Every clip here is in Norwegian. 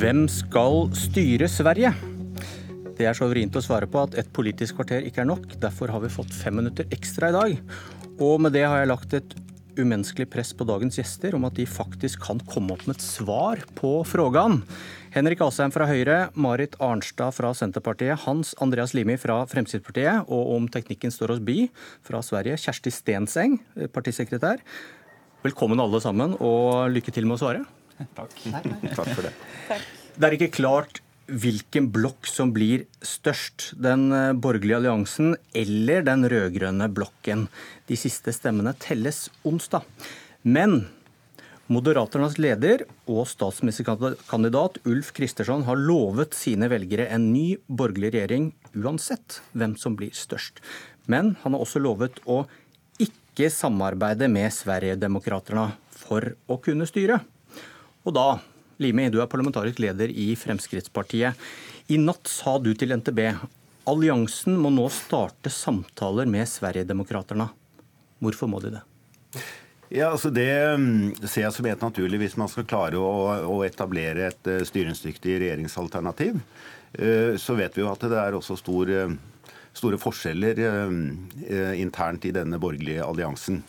Hvem skal styre Sverige? Det er så vrient å svare på at et politisk kvarter ikke er nok. Derfor har vi fått fem minutter ekstra i dag. Og med det har jeg lagt et umenneskelig press på dagens gjester om at de faktisk kan komme opp med et svar på frågan. Henrik Asheim fra Høyre, Marit Arnstad fra Senterpartiet, Hans Andreas Limi fra Fremskrittspartiet, og om teknikken står oss bi fra Sverige, Kjersti Stenseng, partisekretær. Velkommen alle sammen, og lykke til med å svare. Takk. Takk for det. Det er ikke klart hvilken blokk som blir størst. Den eh, borgerlige alliansen eller den rød-grønne blokken. De siste stemmene telles onsdag. Men Moderaternas leder og statsministerkandidat Ulf Kristersson har lovet sine velgere en ny borgerlig regjering uansett hvem som blir størst. Men han har også lovet å ikke samarbeide med Sverigedemokraterna for å kunne styre. Og da, Limi, du er parlamentarisk leder i Fremskrittspartiet. I natt sa du til NTB alliansen må nå starte samtaler med Sverigedemokraterna. Hvorfor må de det? Ja, altså Det mm, ser jeg som helt naturlig hvis man skal klare å, å etablere et uh, styringsdyktig regjeringsalternativ. Uh, så vet vi jo at det er også stor, uh, store forskjeller internt i denne borgerlige alliansen.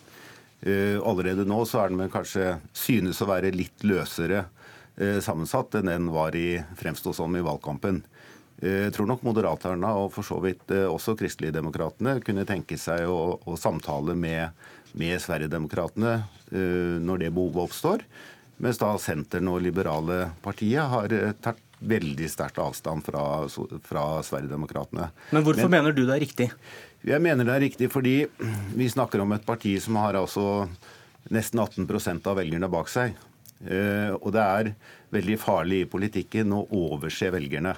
Eh, allerede nå så er den kanskje synes å være litt løsere eh, sammensatt enn den var i fremstå som i valgkampen. Eh, jeg tror nok Moderaterna og for så vidt også Kristeligdemokratene kunne tenke seg å, å samtale med, med Sverigedemokratene når det behovet oppstår. Mens da Senteren og Liberale partiet har tatt veldig sterkt avstand fra, fra Sverigedemokraterna. Men hvorfor Men, mener du det er riktig? Jeg mener det er riktig fordi vi snakker om et parti som har altså nesten 18 av velgerne bak seg. Eh, og det er veldig farlig i politikken å overse velgerne.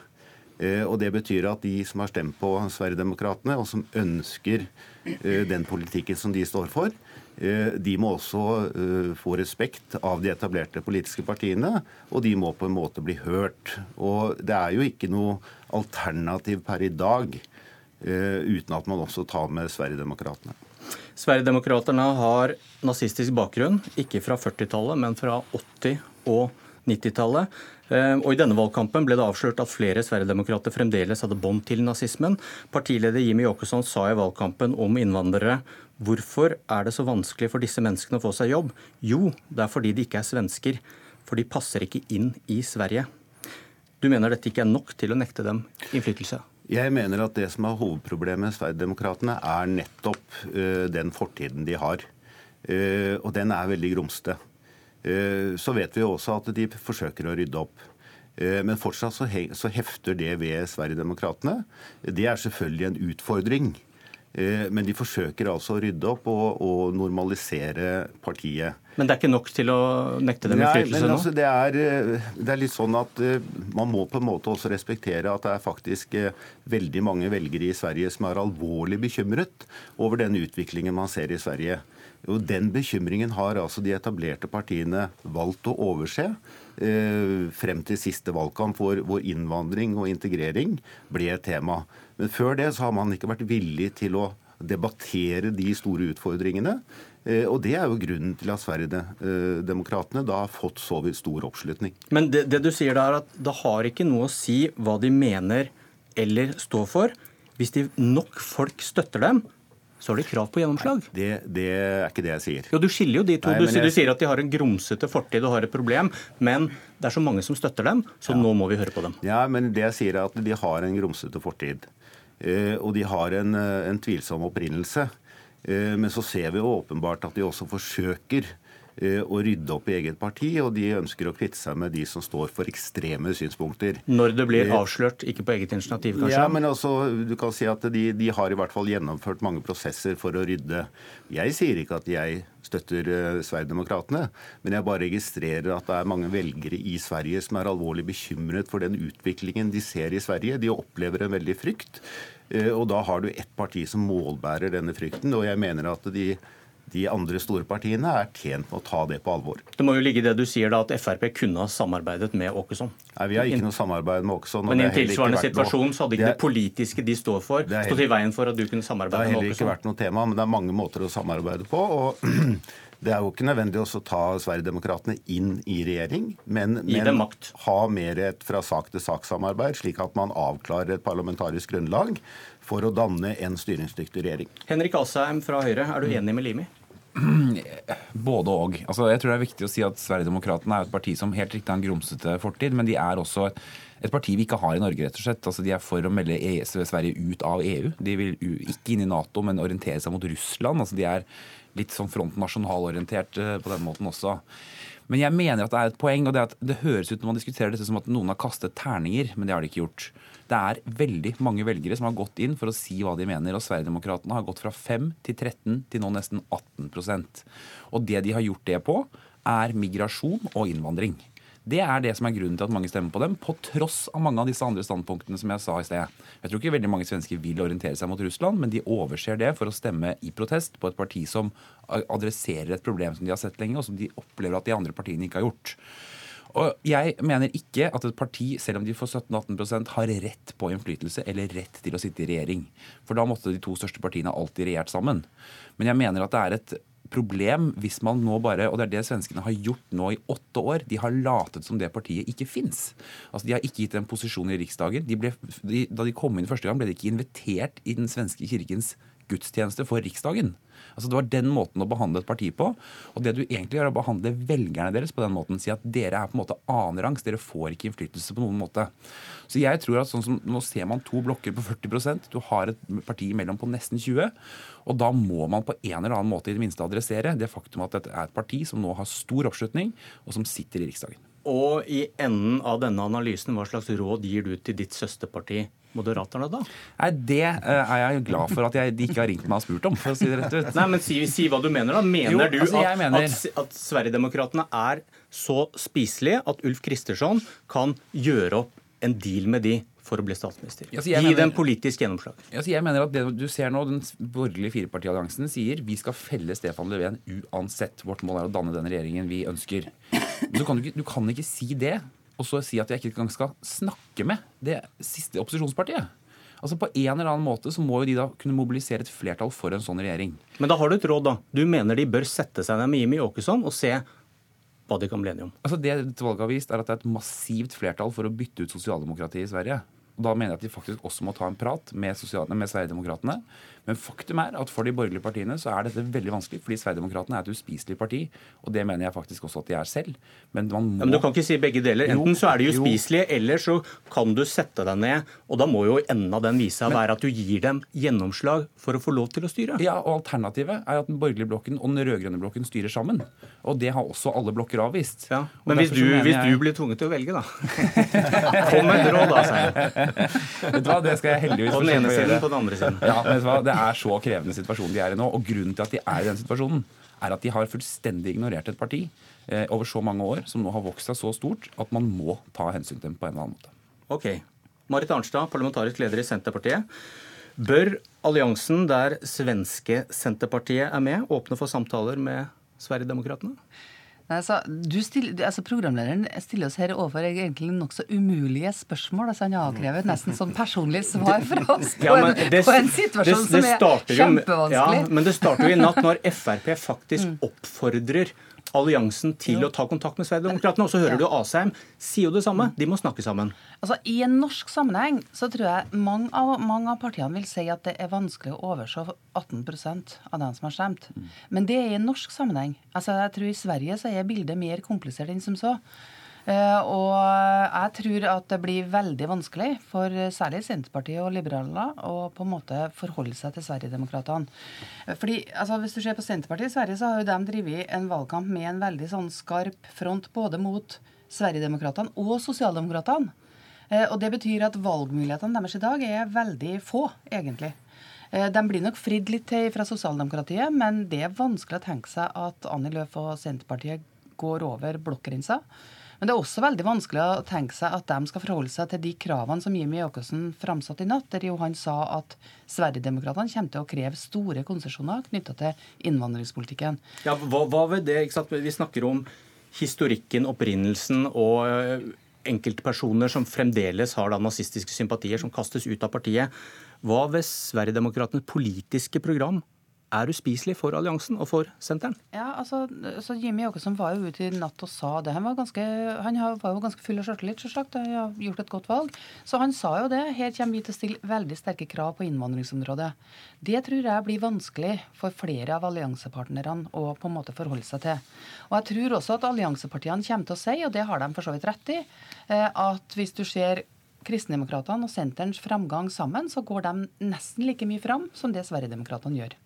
Eh, og Det betyr at de som har stemt på Sverigedemokraterna, og som ønsker eh, den politikken som de står for, de må også eh, få respekt av de etablerte politiske partiene, og de må på en måte bli hørt. Og det er jo ikke noe alternativ per i dag eh, uten at man også tar med Sverigedemokraterna. Sverigedemokraterna har nazistisk bakgrunn, ikke fra 40-tallet, men fra 80- og 90-tallet. Og I denne valgkampen ble det avslørt at flere Sverigedemokrater fremdeles hadde bånd til nazismen. Partileder Jimmy Åkesson sa i valgkampen om innvandrere Hvorfor er det så vanskelig for disse menneskene å få seg jobb? Jo, det er fordi de ikke er svensker. For de passer ikke inn i Sverige. Du mener dette ikke er nok til å nekte dem innflytelse? Jeg mener at det som er hovedproblemet med Sverigedemokraterna, er nettopp uh, den fortiden de har. Uh, og den er veldig grumsete. Uh, så vet vi også at de forsøker å rydde opp. Men fortsatt så, så hefter det ved Sverigedemokraterna. Det er selvfølgelig en utfordring. Eh, men de forsøker altså å rydde opp og, og, normalisere partiet. Men det er ikke nok til å nekte dem innflytelse nå? Altså, det, er, eh, det er litt sånn at eh, Man må på en måte også respektere at det er faktisk veldig mange velgere i Sverige som er alvorlig bekymret over den utviklingen man ser i Sverige. Og Den bekymringen har altså de etablerte partiene valgt å overse frem til siste valgkamp, hvor, hvor innvandring og integrering ble et tema. Men før det så har man ikke vært villig til å debattere de store utfordringene. Eh, og Det er jo grunnen til at Sverigedemokraterna da har fått så stor oppslutning. Men det, det, du sier da er at det har ikke noe å si hva de mener eller står for. Hvis de nok folk støtter dem, så har de krav på gjennomslag. Nei, det, det, er ikke det jeg sier. Jo, Du skiller jo de to. Nei, du, jeg... du, sier at de har en grumsete fortid og har et problem, men det er så mange som støtter dem, så ja. nå må vi høre på dem. Ja, men det jeg sier er at de har en grumsete fortid. Eh, og de har en, eh, en tvilsom opprinnelse. Eh, men så ser vi jo åpenbart at de også forsøker å rydde opp i eget parti, og de ønsker å kvitte seg med de som står for ekstreme synspunkter. Når det blir avslørt, ikke på eget initiativ, kanskje? Ja, men altså, du kan si at de, de har i hvert fall gjennomført mange prosesser for å rydde. Jeg sier ikke at jeg støtter Sverigedemokraterna, men jeg bare registrerer at det er mange velgere i Sverige som er alvorlig bekymret for den utviklingen de ser i Sverige. De opplever en veldig frykt. Eh, og da har du ett parti som målbærer denne frykten. Og jeg mener at de, de andre store partiene er tjent med å ta det på alvor. Det må jo ligge i det du sier da, at Frp kunne ha samarbeidet med Åkesson? Nei, Vi har ikke noe samarbeid med Åkesson. Men i en tilsvarende situasjon så hadde ikke det, det, politiske de står for, stått i veien for at du kunne samarbeide med Åkesson? Det har heller ikke vært noe tema, men det er mange måter å samarbeide på. og Det er jo ikke nødvendig å ta Sverigedemokraterna inn i regjering, men, men ha mer et fra sak til sak-samarbeid, slik at man avklarer et parlamentarisk grunnlag for å danne en styringsdyktig regjering. Henrik Asheim fra Høyre, er du enig med Limi? Både og. Altså, jeg tror det er viktig å si at Sverigedemokraterna er et parti som helt riktig har en grumsete fortid, men de er også et, et parti vi ikke har i Norge, rett og slett. Altså, de er for å melde ES Sverige ut av EU. De vil ikke inn i Nato, men orientere seg mot Russland. Altså, de er litt sånn front nasjonalorientert eh, på den måten også. Men jeg mener at det er et poeng, og det, er at det høres ut når man diskuterer dette som at noen har kastet terninger, men det har de ikke gjort. Det er veldig mange velgere som har gått inn for å si hva de mener, og Sverigedemokraterna har gått fra 5 til 13 til nå nesten 18% Og det de har gjort det på, er migrasjon og innvandring. Det er det som er grunnen til at mange stemmer på dem, på tross av mange av disse andre standpunktene som jeg sa i sted. Jeg tror ikke veldig mange svensker vil orientere seg mot Russland, men de overser det for å stemme i protest på et parti som adresserer et problem som de har sett lenge, og som de opplever at de andre partiene ikke har gjort. Og Jeg mener ikke at et parti, selv om de får 17-18% har rett på innflytelse eller rett til å sitte i regjering. For da måtte de to største partiene alltid regjert sammen. Men jeg mener at det er et problem hvis man nå bare Og det er det svenskene har gjort nå i åtte år. De har latet som det partiet ikke fins. Altså, de har ikke gitt en posisjon i Riksdagen. De ble, de, da de kom inn første gang, ble de ikke invitert i den svenske kirkens gudstjeneste for Riksdagen. Altså Det var den måten å behandle et parti på. Og det du egentlig gjør, er å behandle velgerne deres på den måten. Si at dere er på en måte annenrangs, dere får ikke innflytelse på noen måte. Så jeg tror at sånn som Nå ser man to blokker på 40% du har et parti imellom på nesten 20 og da må man på en eller annen måte i det minste adressere det faktum at dette er et parti som nå har stor oppslutning, og som sitter i Riksdagen. Og i enden av denne analysen, hva slags råd gir du til ditt søsterparti Moderaterne, da? Nei, Det uh, er jeg glad for at jeg, de ikke har ringt meg og spurt om. for å si det rett ut. Nei, men Si, si hva du mener, da. Mener jo, altså, du at, mener... at, at Sverigedemokraterna er så spiselige at Ulf Kristersson kan gjøre opp en deal med de for å bli statsminister. Ja, Gi mener, dem politisk gjennomslag. Ja, jeg mener at det du ser nå, Den borgerlige firepartialliansen sier vi skal felle Stefan Löfven uansett. Vårt mål er å danne den regjeringen vi ønsker. Du kan, ikke, du kan ikke si det og så si at jeg ikke engang skal snakke med det siste opposisjonspartiet. Altså På en eller annen måte så må jo de da kunne mobilisere et flertall for en sånn regjering. Men da har du et råd, da. Du mener de bør sette seg ned med Jimmy Åkesson og se hva de kan bli enige om? Altså Det valget har vist, er at det er et massivt flertall for å bytte ut sosialdemokratiet i Sverige. Da mener jeg at de faktisk også må ta en prat med, med Sverigedemokraterna men faktum er at for de borgerlige partiene så er dette veldig vanskelig, fordi Sverigedemokraterna er et uspiselig parti. Og det mener jeg faktisk også at de er selv. Men må ja, Men du kan ikke si begge deler. Enten så er de uspiselige, eller så kan du sette deg ned. Og da må jo enden av den visa men, være at du gir dem gjennomslag for å få lov til å styre. Ja, og alternativet er at den borgerlige blokken og den rød-grønne blokken styrer sammen. Og det har også alle blokker avvist. Ja, men hvis du, hvis du, blir tvunget til å velge, da? Kom med et råd, da, Vet du hva, det skal jeg heldigvis På den ene siden, på den andre siden. Ja, vet du hva, det er så krevende situasjon de er i nå. Og grunnen til at de er i den situasjonen, er at de har fullstendig ignorert et parti eh, over så mange år, som nå har vokst seg så stort at man må ta hensyn til dem på en eller annen måte. Ok. Marit Arnstad, parlamentarisk leder i Senterpartiet. Bør alliansen der svenske Senterpartiet er med, åpne for samtaler med Sverigedemokraterna? Altså, stiller, altså Programlederen stiller oss her overfor egentlig nokså umulige spørsmål. altså Han avkrevet nesten sånn personlig svar fra oss på, ja, en, det, på en, situasjon det, det, som er kjempevanskelig. Ja, men det starter jo i natt når Frp faktisk mm. oppfordrer alliansen til jo. å ta kontakt med Sverigedemokraterna. Og så hører ja. du Asheim sier jo det samme. De må snakke sammen. Altså, I en norsk sammenheng så tror jeg mange av, mange av partiene vil si at det er vanskelig å overse 18 av dem som har stemt. Mm. Men det er i en norsk sammenheng. Altså, jeg tror I Sverige så er bildet mer komplisert enn som så. Eh, og jeg tror at det blir veldig vanskelig for særlig Senterpartiet og liberaler å på en måte forholde seg til Sverigedemokraterna. Fordi altså, Hvis du ser på Senterpartiet i Sverige, så har jo de drevet en valgkamp med en veldig sånn skarp front både mot Sverigedemokraterna og Sosialdemokratene. Eh, og det betyr at valgmulighetene deres i dag er veldig få, egentlig. Eh, de blir nok fridd litt til fra sosialdemokratiet, men det er vanskelig å tenke seg at Annie Løf og Senterpartiet går over blokkgrensa. Men det er også veldig vanskelig å tenke seg at de skal forholde seg til de kravene som Jimmy Jåkåsen framsatte i natt, der jo han sa at Sverigedemokraterna kommer til å kreve store konsesjoner knytta til innvandringspolitikken. Ja, hva, hva ved det? Ikke sant? Vi snakker om historikken, opprinnelsen og eh, enkeltpersoner som fremdeles har da nazistiske sympatier, som kastes ut av partiet. Hva ved Sverigedemokraternes politiske program er uspiselig for alliansen og for senteren? Ja, altså, så Jimmy Åkesson var jo ute i natt og sa det. Han var, ganske, han var jo ganske full av sjøltillit, selvsagt. Han har gjort et godt valg. Så han sa jo det. Her kommer vi til å stille veldig sterke krav på innvandringsområdet. Det tror jeg blir vanskelig for flere av alliansepartnerne å på en måte forholde seg til. Og jeg tror også at alliansepartiene kommer til å si, og det har de for så vidt rett i, eh, at hvis du ser Kristendemokratene og Senterens framgang sammen, så går de nesten like mye fram som det Sverigedemokratene gjør.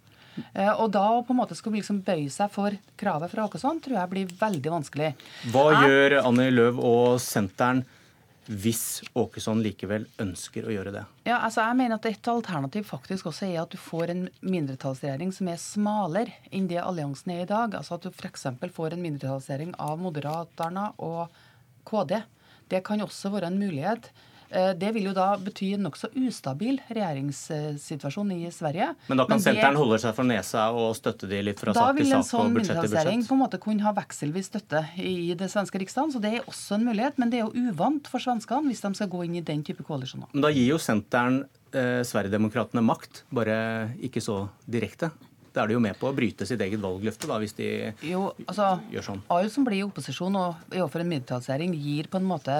Eh, og da å på en måte skulle liksom bøye seg for kravet fra Åkesson, tror jeg blir veldig vanskelig. Hva gjør Annie Løv og Senteren hvis Åkesson likevel ønsker å gjøre det? Ja, altså jeg mener at Et alternativ faktisk også er at du får en mindretallsregjering som er smalere enn det alliansen er i dag. Altså At du f.eks. får en mindretallsregjering av Moderaterna og KD. Det kan også være en mulighet. Eh, det vil jo da bety en nokså ustabil regjeringssituasjon i Sverige. Men da kan Men det, Senteren holde seg for nesa og støtte de litt fra sak til sak? Da vil en sånn mindretallsregjering på en måte kunne ha vekselvis støtte i det svenske riksdagen. Så det er også en mulighet, men det er jo uvant for svenskene hvis de skal gå inn i den type koalisjoner. Men da gir jo Senteren eh, Sverigedemokraterna makt, bare ikke så direkte? Da er de jo med på å bryte sitt eget valgløfte, da, hvis de jo, altså, gjør sånn. Alle som blir i opposisjon og er overfor en mindretallsregjering, gir på en måte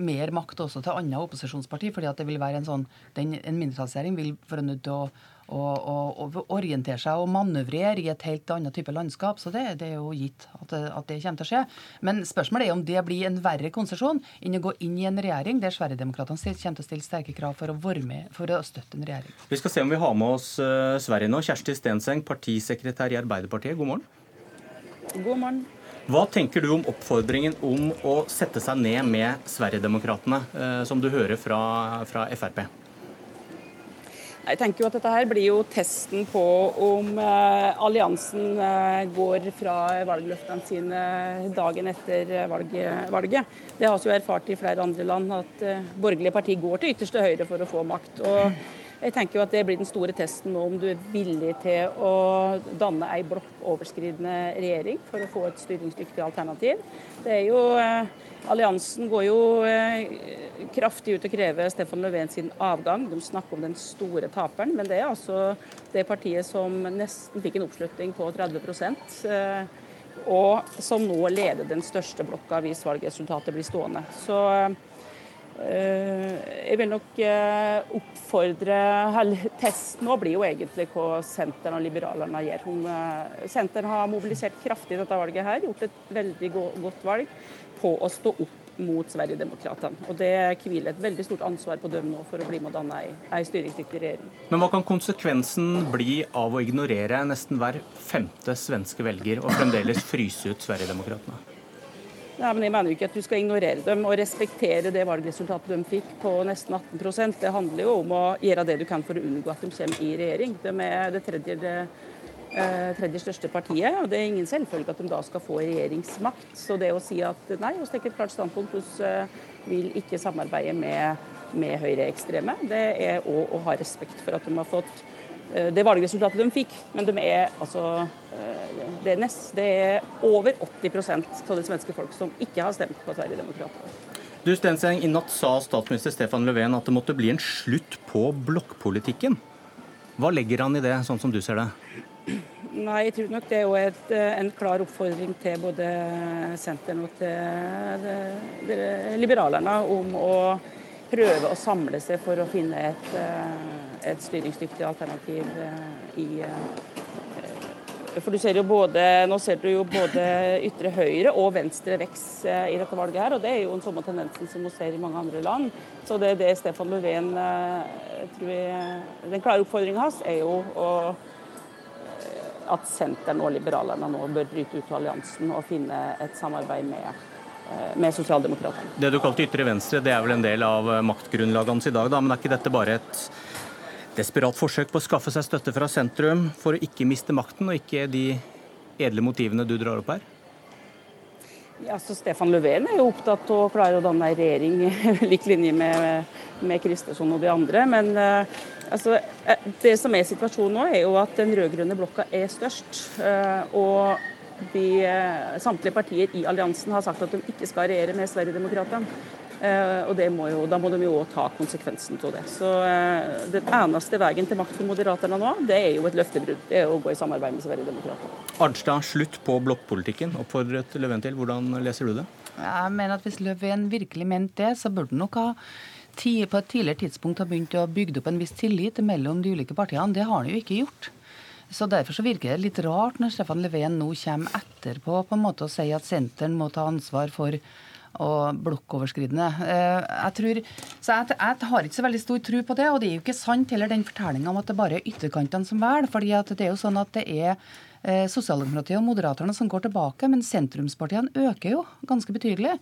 mer makt også til andre opposisjonsparti, fordi at det vil være en sånn, den, En mindretallsregjering vil være nødt til å og, og, orientere seg og manøvrere i et helt annet type landskap. Så det, det er jo gitt at det, at det, kommer til å skje. Men spørsmålet er om det blir en verre konsesjon enn å gå inn i en regjering der Sverigedemokraterna kommer til å stille sterke krav for å være med for å støtte en regjering. Vi skal se om vi har med oss uh, Sverige nå. Kjersti Stenseng, partisekretær i Arbeiderpartiet, god morgen. God morgen. Hva tenker du om oppfordringen om å sette seg ned med Sverigedemokraterna, uh, som du hører fra, fra Frp? Jeg tenker jo at Dette her blir jo testen på om eh, alliansen eh, går fra valgløftene sine dagen etter valget, valget. Det har vi jo erfart i flere andre land, at eh, borgerlige partier går til ytterste høyre for å få makt. Og jeg tenker jo at Det blir den store testen nå, om du er villig til å danne ei blokkoverskridende regjering for å få et styringsdyktig alternativ. Det er jo, eh, Alliansen går jo eh, kraftig ut og krever Stefan Löfven sin avgang. De snakker om den store taperen, men det er altså det partiet som nesten fikk en oppslutning på 30 eh, og som nå leder den største blokka hvis valgresultatet blir stående. Så eh, jeg vil nok eh, oppfordre Testen nå blir jo egentlig hva Senteren og Liberalerne gjør. Eh, Senteren har mobilisert kraftig dette valget her, gjort et veldig godt valg på å stå opp mot Sverigedemokraterna. Og det hviler et veldig stort ansvar på dem nå for å bli med å danne ei styringsdyktig regjering. Men hva kan konsekvensen bli av å ignorere nesten hver femte svenske velger og fremdeles fryse ut Sverigedemokraterna? Ja, men Jeg mener jo ikke at du skal ignorere dem og respektere det valgresultatet de fikk på nesten 18% Det handler jo om å gjøre det du kan for å unngå at de kommer i regjering. De er det tredje, det, eh, tredje største partiet, og det er ingen selvfølge at de da skal få regjeringsmakt. Så det å si at nei, vi tar et klart standpunkt, vi eh, vil ikke samarbeide med, med høyreekstreme, det er òg å ha respekt for at de har fått det valgresultatet de fikk. Men de er, altså, eh, det, er nest, det er over 80 av det svenske folk som ikke har stemt på Sverigedemokraterna. Du Stenseng, I natt sa statsminister Stefan Löfven at det måtte bli en slutt på blokkpolitikken. Hva legger han i det, sånn som du ser det? Nei, jeg tror nok det er jo et, eh, en klar oppfordring til både Senteren og til de, de liberalerne om å prøve å samle seg for å finne et, eh, et styringsdyktig alternativ eh, i eh, for du ser jo både, Nå ser du jo både ytre høyre og venstre vekst i dette valget. her, og Det er jo en samme tendensen som vi ser i mange andre land. Så det, er det Stefan Löfven tror jeg, Den klare oppfordringen hans er jo å, at Senteren og Liberalerne nå bør bryte ut av alliansen og finne et samarbeid med Eh, med sosialdemokratene. Det du kalte ytre venstre, det er vel en del av eh, maktgrunnlaget hans i dag, da. Men er ikke dette bare et desperat forsøk på å skaffe seg støtte fra sentrum for å ikke miste makten, og ikke de edle motivene du drar opp her? Ja, så Stefan Löfven er jo opptatt av å klare å danne en regjering lik linje med, med Kristersson og de andre. Men uh, altså, det som er situasjonen nå, er jo at den rød-grønne blokka er størst. Uh, og de, eh, samtlige partier i alliansen har sagt at de ikke skal regjere med Sverigedemokraterna. Eh, og må jo, Da må de jo ta konsekvensen av det. Så eh, Den eneste veien til makt for Moderaterna nå, det er jo et løftebrudd. Det er å gå i samarbeid med Sverigedemokraterna. Arnstad, slutt på blokkpolitikken, oppfordret Løven til. Hvordan leser du det? Jeg mener at Hvis Løven virkelig mente det, så burde han nok ha på et tidligere tidspunkt ha begynt å bygge opp en viss tillit mellom de ulike partiene. Det har han jo ikke gjort. Så Derfor så virker det litt rart når Stefan Löfven nå kommer etterpå på en måte og sier at senteren må ta ansvar for og blokkoverskridende. Eh, jeg, tror, så jeg, jeg, har ikke så veldig stor tro på det. Og det er jo ikke sant heller den fortellinga om at det bare er ytterkantene som velger. fordi det er jo sånn at det er Sosialdemokratiet og Moderaterne som går tilbake, men sentrumspartiene øker jo ganske betydelig.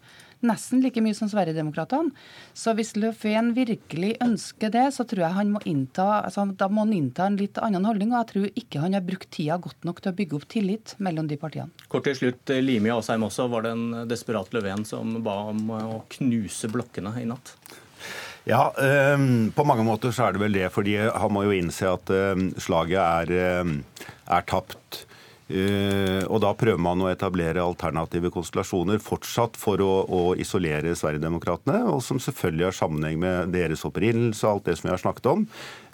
Nesten like mye som Sverigedemokraterna. Så hvis Löfven virkelig ønsker det, så tror jeg han må innta, altså, da må han innta en litt annen holdning. Og jeg tror ikke han har brukt tida godt nok til å bygge opp tillit mellom de partiene. Kort til slutt, Limi Asheim også. Var det en desperat Löfven som ba om å knuse blokkene i natt? Ja, um, på mange måter så er det vel det. fordi han må jo innse at um, slaget er, um, er tapt. Uh, og da prøver man å etablere alternative konstellasjoner fortsatt for å, å isolere Sverigedemokraterna, og som selvfølgelig har sammenheng med deres opprinnelse og alt det som vi har snakket om.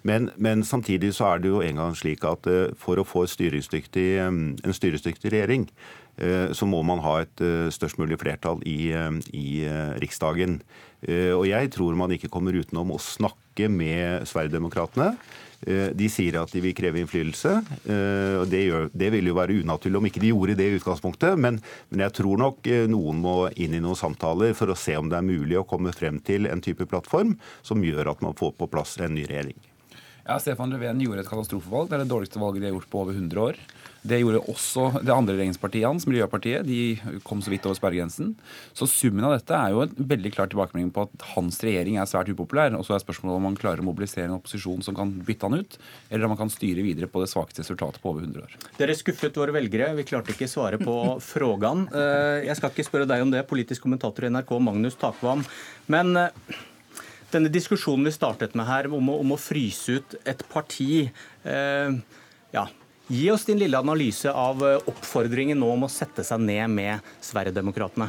Men, men samtidig så er det jo en gang slik at uh, for å få styringsdyktig, um, en styringsdyktig regjering, så må man ha et størst mulig flertall i, i Riksdagen. Og jeg tror man ikke kommer utenom å snakke med Sverigedemokraterna. Eh, de sier at de vil kreve innflytelse. Eh, og det, det ville jo være unaturlig om ikke de gjorde det i utgangspunktet. Men, men, jeg tror nok eh, noen må inn i noen samtaler for å se om det er mulig å komme frem til en type plattform som gjør at man får på plass en ny regjering. Ja, Stefan Löfven gjorde et katastrofevalg. Det er det dårligste valget de har gjort på over 100 år. Det gjorde også det andre regjeringspartiet hans, Miljøpartiet. De kom så vidt over sperregrensen. Så summen av dette er jo en veldig klar tilbakemelding på at hans regjering er svært upopulær. Og så er spørsmålet om man klarer å mobilisere en opposisjon som kan bytte han ut, eller om man kan styre videre på det svakeste resultatet på over 100 år. Dere skuffet våre velgere. Vi klarte ikke svare på frågan. Eh, jeg skal ikke spørre deg om det, politisk kommentator i NRK Magnus Takvam. Men eh, denne diskusjonen vi startet med her om å, om å fryse ut et parti eh, ja, Gi oss din lille analyse av eh, oppfordringen nå om å sette seg ned med Sverigedemokraterna.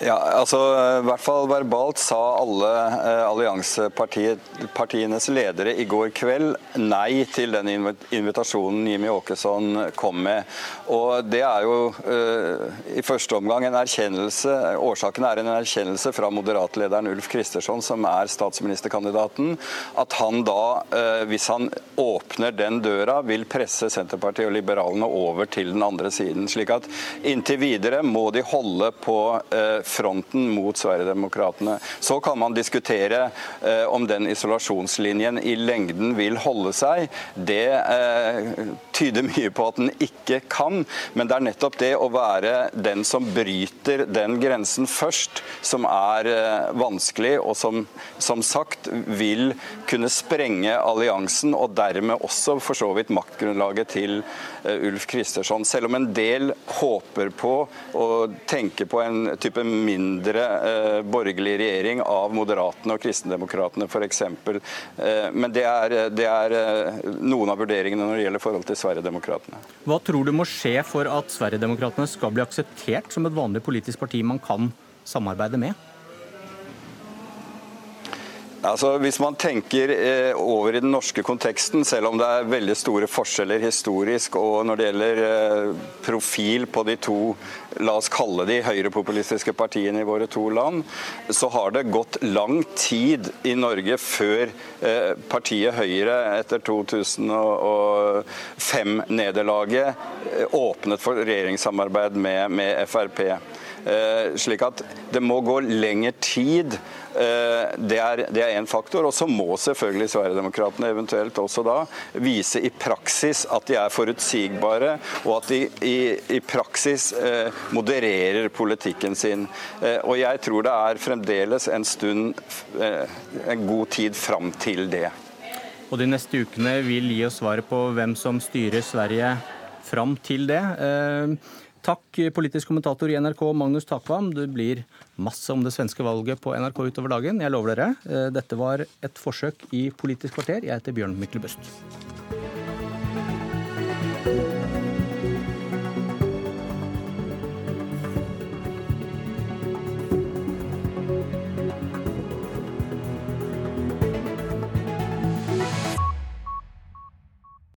Ja, altså I hvert fall verbalt sa alle eh, alliansepartienes ledere i går kveld nei til den invitasjonen Jimmy Åkesson kom med. Og Det er jo eh, i første omgang en erkjennelse Årsaken er en erkjennelse fra moderatlederen Ulf Kristersson, som er statsministerkandidaten, at han da, eh, hvis han åpner den døra, vil presse Senterpartiet og liberalene over til den andre siden. Slik at inntil videre må de holde på eh, fronten mot Sverigedemokraterna. Så kan man diskutere eh, om den isolasjonslinjen i lengden vil holde seg. Det eh, tyder mye på at den ikke kan, men det er nettopp det å være den som bryter den grensen først, som er eh, vanskelig, og som som sagt vil kunne sprenge alliansen, og dermed også for så vidt maktgrunnlaget til eh, Ulf Kristersson. Selv om en del håper på og tenker på en type mindre eh, borgerlig regjering av Moderatene og Kristendemokratene f.eks. Eh, men det er, det er, eh, noen av vurderingene når det gjelder forhold til Sverigedemokraterna. Hva tror du må skje for at Sverigedemokraterna skal bli akseptert som et vanlig politisk parti man kan samarbeide med? Altså, Hvis man tenker eh, over i den norske konteksten, selv om det er veldig store forskjeller historisk og når det gjelder eh, profil på de to la oss kalle de høyrepopulistiske partiene i våre to land, så har det gått lang tid i Norge før eh, partiet Høyre etter 2005-nederlaget eh, åpnet for regjeringssamarbeid med Frp. Eh, slik at det må gå lengre tid. Eh, det er én faktor. Og så må selvfølgelig Sverigedemokraterna eventuelt også da vise i praksis at de er forutsigbare, og at de i, i praksis eh, modererer politikken sin. Og jeg tror det er fremdeles en stund, en god tid fram til det. Og de neste ukene vil gi oss svaret på hvem som styrer Sverige fram til det. Takk, politisk kommentator i NRK Magnus Takvam. Det blir masse om det svenske valget på NRK utover dagen. Jeg lover dere. Eh, dette var et forsøk i Politisk kvarter. Jeg heter Bjørn Myklebøst.